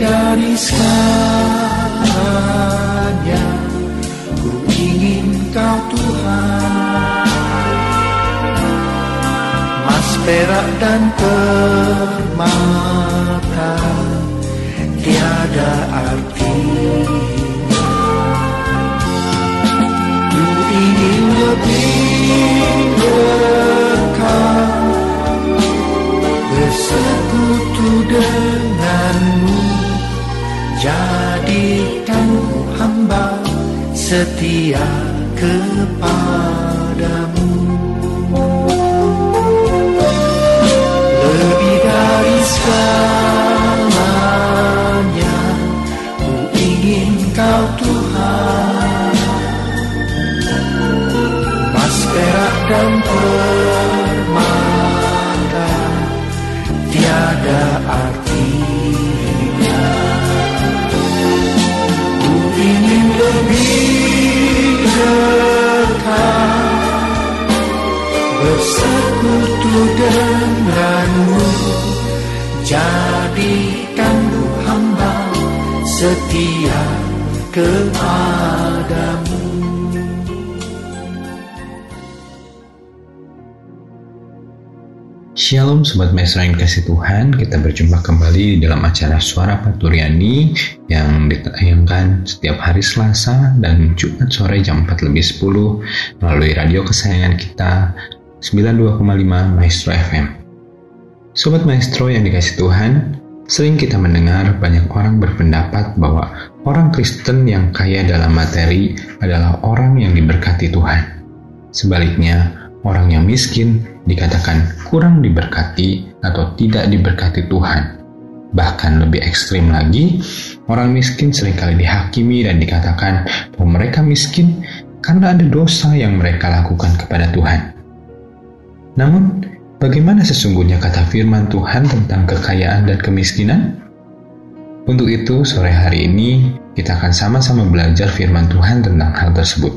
dari segalanya Ku ingin kau Tuhan. Mas perak dan permata Tiada artinya Ku ingin lebih setia kepadamu kepadamu Shalom Sobat Maestro yang kasih Tuhan, kita berjumpa kembali di dalam acara Suara Paturyani yang ditayangkan setiap hari Selasa dan Jumat sore jam 4 lebih 10 melalui radio kesayangan kita 92,5 Maestro FM. Sobat Maestro yang dikasih Tuhan, sering kita mendengar banyak orang berpendapat bahwa orang Kristen yang kaya dalam materi adalah orang yang diberkati Tuhan. Sebaliknya, orang yang miskin dikatakan kurang diberkati atau tidak diberkati Tuhan. Bahkan lebih ekstrim lagi, orang miskin sering kali dihakimi dan dikatakan bahwa mereka miskin karena ada dosa yang mereka lakukan kepada Tuhan. Namun, bagaimana sesungguhnya kata firman Tuhan tentang kekayaan dan kemiskinan? Untuk itu, sore hari ini kita akan sama-sama belajar firman Tuhan tentang hal tersebut.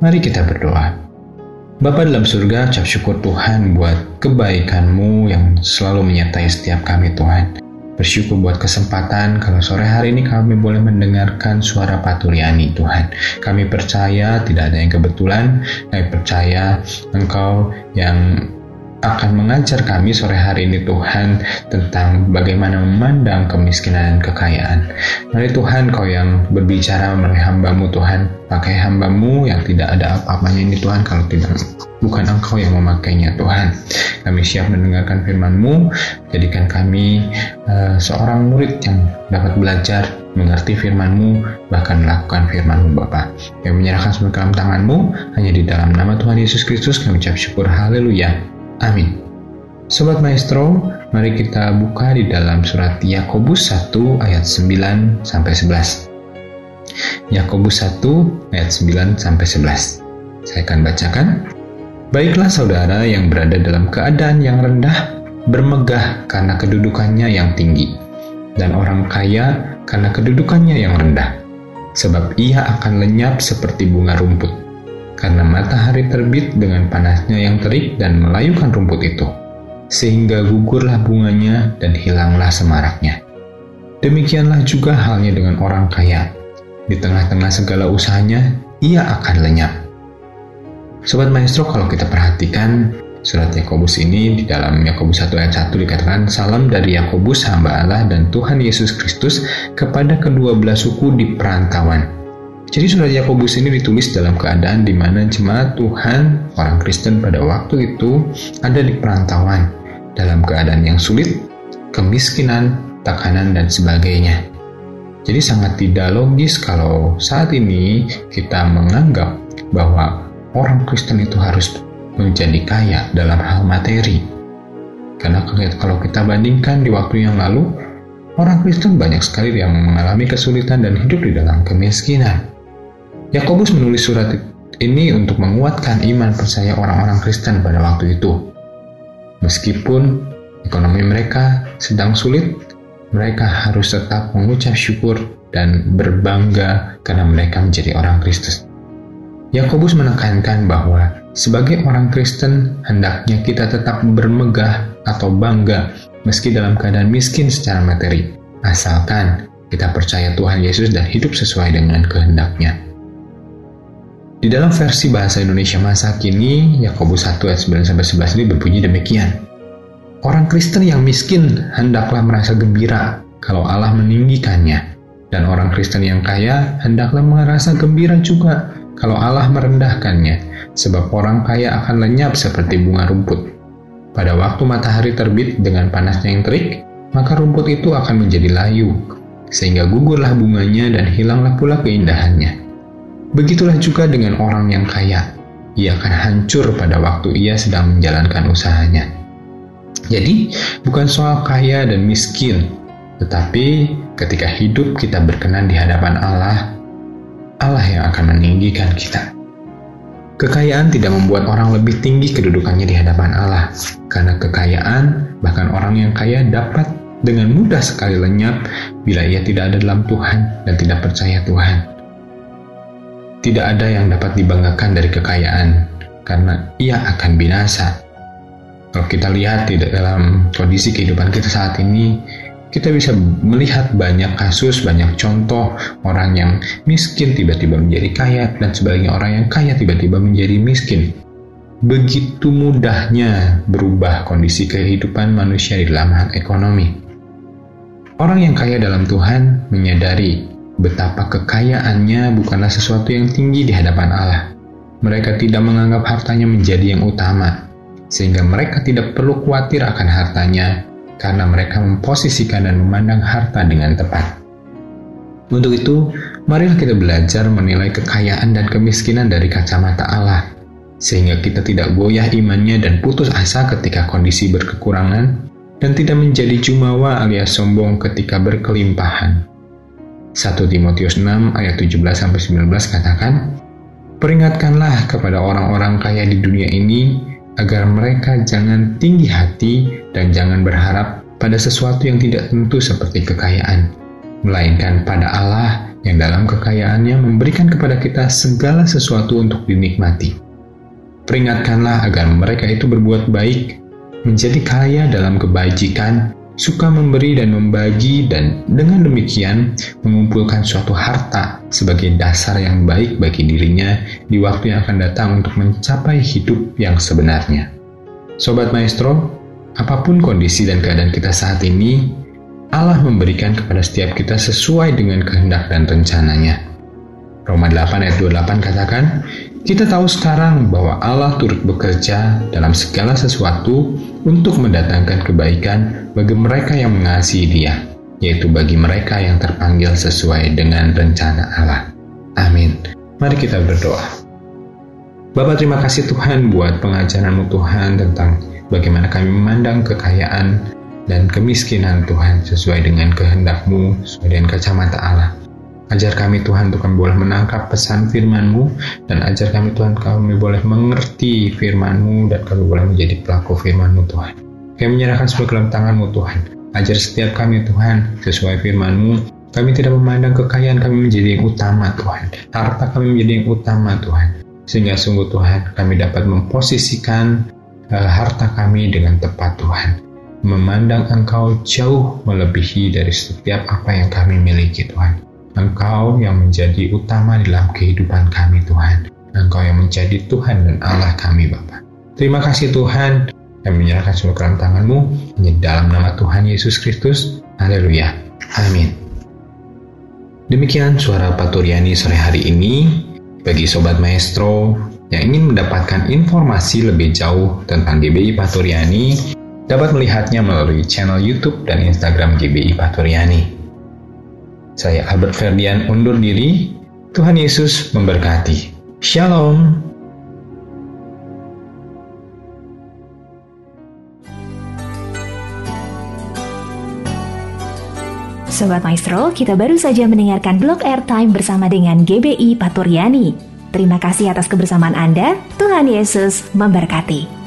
Mari kita berdoa. Bapa dalam surga, cap syukur Tuhan buat kebaikanmu yang selalu menyertai setiap kami Tuhan. Bersyukur buat kesempatan kalau sore hari ini kami boleh mendengarkan suara Patuliani Tuhan. Kami percaya tidak ada yang kebetulan, kami percaya Engkau yang akan mengajar kami sore hari ini Tuhan tentang bagaimana memandang kemiskinan dan kekayaan. Mari Tuhan kau yang berbicara melalui hambamu Tuhan, pakai hambamu yang tidak ada apa-apanya ini Tuhan kalau tidak bukan engkau yang memakainya Tuhan. Kami siap mendengarkan firman-Mu, jadikan kami uh, seorang murid yang dapat belajar mengerti firman-Mu, bahkan melakukan firman-Mu Bapa. Kami menyerahkan semua dalam tangan-Mu, hanya di dalam nama Tuhan Yesus Kristus kami ucap syukur haleluya. Amin. Sobat Maestro, mari kita buka di dalam surat Yakobus 1 ayat 9 sampai 11. Yakobus 1 ayat 9 sampai 11. Saya akan bacakan. Baiklah saudara yang berada dalam keadaan yang rendah, bermegah karena kedudukannya yang tinggi, dan orang kaya karena kedudukannya yang rendah, sebab ia akan lenyap seperti bunga rumput karena matahari terbit dengan panasnya yang terik dan melayukan rumput itu, sehingga gugurlah bunganya dan hilanglah semaraknya. Demikianlah juga halnya dengan orang kaya. Di tengah-tengah segala usahanya, ia akan lenyap. Sobat Maestro, kalau kita perhatikan, Surat Yakobus ini di dalam Yakobus 1 ayat 1 dikatakan salam dari Yakobus hamba Allah dan Tuhan Yesus Kristus kepada kedua belah suku di perantauan. Jadi surat Yakobus ini ditulis dalam keadaan di mana jemaat Tuhan orang Kristen pada waktu itu ada di perantauan dalam keadaan yang sulit, kemiskinan, tekanan dan sebagainya. Jadi sangat tidak logis kalau saat ini kita menganggap bahwa orang Kristen itu harus menjadi kaya dalam hal materi. Karena kalau kita bandingkan di waktu yang lalu, orang Kristen banyak sekali yang mengalami kesulitan dan hidup di dalam kemiskinan. Yakobus menulis surat ini untuk menguatkan iman percaya orang-orang Kristen pada waktu itu. Meskipun ekonomi mereka sedang sulit, mereka harus tetap mengucap syukur dan berbangga karena mereka menjadi orang Kristus. Yakobus menekankan bahwa sebagai orang Kristen, hendaknya kita tetap bermegah atau bangga meski dalam keadaan miskin secara materi, asalkan kita percaya Tuhan Yesus dan hidup sesuai dengan kehendaknya. Di dalam versi bahasa Indonesia masa kini, Yakobus 1 ayat 9-11 ini berbunyi demikian. Orang Kristen yang miskin hendaklah merasa gembira kalau Allah meninggikannya, dan orang Kristen yang kaya hendaklah merasa gembira juga kalau Allah merendahkannya, sebab orang kaya akan lenyap seperti bunga rumput. Pada waktu matahari terbit dengan panasnya yang terik, maka rumput itu akan menjadi layu, sehingga gugurlah bunganya dan hilanglah pula keindahannya. Begitulah juga dengan orang yang kaya, ia akan hancur pada waktu ia sedang menjalankan usahanya. Jadi, bukan soal kaya dan miskin, tetapi ketika hidup kita berkenan di hadapan Allah, Allah yang akan meninggikan kita. Kekayaan tidak membuat orang lebih tinggi kedudukannya di hadapan Allah, karena kekayaan, bahkan orang yang kaya dapat dengan mudah sekali lenyap bila ia tidak ada dalam Tuhan dan tidak percaya Tuhan. Tidak ada yang dapat dibanggakan dari kekayaan, karena ia akan binasa. Kalau kita lihat di dalam kondisi kehidupan kita saat ini, kita bisa melihat banyak kasus, banyak contoh orang yang miskin tiba-tiba menjadi kaya dan sebaliknya orang yang kaya tiba-tiba menjadi miskin. Begitu mudahnya berubah kondisi kehidupan manusia di dalam ekonomi. Orang yang kaya dalam Tuhan menyadari betapa kekayaannya bukanlah sesuatu yang tinggi di hadapan Allah. Mereka tidak menganggap hartanya menjadi yang utama, sehingga mereka tidak perlu khawatir akan hartanya karena mereka memposisikan dan memandang harta dengan tepat. Untuk itu, marilah kita belajar menilai kekayaan dan kemiskinan dari kacamata Allah, sehingga kita tidak goyah imannya dan putus asa ketika kondisi berkekurangan, dan tidak menjadi jumawa alias sombong ketika berkelimpahan. 1 Timotius 6 ayat 17-19 katakan, Peringatkanlah kepada orang-orang kaya di dunia ini agar mereka jangan tinggi hati dan jangan berharap pada sesuatu yang tidak tentu seperti kekayaan, melainkan pada Allah yang dalam kekayaannya memberikan kepada kita segala sesuatu untuk dinikmati. Peringatkanlah agar mereka itu berbuat baik, menjadi kaya dalam kebajikan, suka memberi dan membagi, dan dengan demikian mengumpulkan suatu harta sebagai dasar yang baik bagi dirinya di waktu yang akan datang untuk mencapai hidup yang sebenarnya. Sobat Maestro, apa pun kondisi dan keadaan kita saat ini, Allah memberikan kepada setiap kita sesuai dengan kehendak dan rencananya. Roma 8 ayat 28 katakan, kita tahu sekarang bahwa Allah turut bekerja dalam segala sesuatu untuk mendatangkan kebaikan bagi mereka yang mengasihi Dia, yaitu bagi mereka yang terpanggil sesuai dengan rencana Allah. Amin. Mari kita berdoa. Bapak terima kasih Tuhan buat pengajaranmu Tuhan tentang bagaimana kami memandang kekayaan dan kemiskinan Tuhan sesuai dengan kehendakmu, sesuai dengan kacamata Allah. Ajar kami Tuhan untuk kami boleh menangkap pesan firman-Mu dan ajar kami Tuhan kami boleh mengerti firman-Mu dan kami boleh menjadi pelaku firman-Mu Tuhan. Kami menyerahkan ke dalam tangan-Mu Tuhan. Ajar setiap kami Tuhan sesuai firman-Mu. Kami tidak memandang kekayaan kami menjadi yang utama Tuhan. Harta kami menjadi yang utama Tuhan. Sehingga sungguh Tuhan kami dapat memposisikan uh, harta kami dengan tepat Tuhan. Memandang Engkau jauh melebihi dari setiap apa yang kami miliki Tuhan. Engkau yang menjadi utama dalam kehidupan kami Tuhan. Engkau yang menjadi Tuhan dan Allah kami Bapa. Terima kasih Tuhan, kami menyerahkan seluruh dalam tanganmu, hanya dalam nama Tuhan Yesus Kristus. Haleluya. Amin. Demikian suara Paturiani sore hari ini. Bagi Sobat Maestro yang ingin mendapatkan informasi lebih jauh tentang GBI Paturiani, dapat melihatnya melalui channel YouTube dan Instagram GBI Paturiani. Saya Albert Ferdian undur diri. Tuhan Yesus memberkati. Shalom. Sobat Maestro, kita baru saja mendengarkan blog airtime bersama dengan GBI Paturyani. Terima kasih atas kebersamaan Anda. Tuhan Yesus memberkati.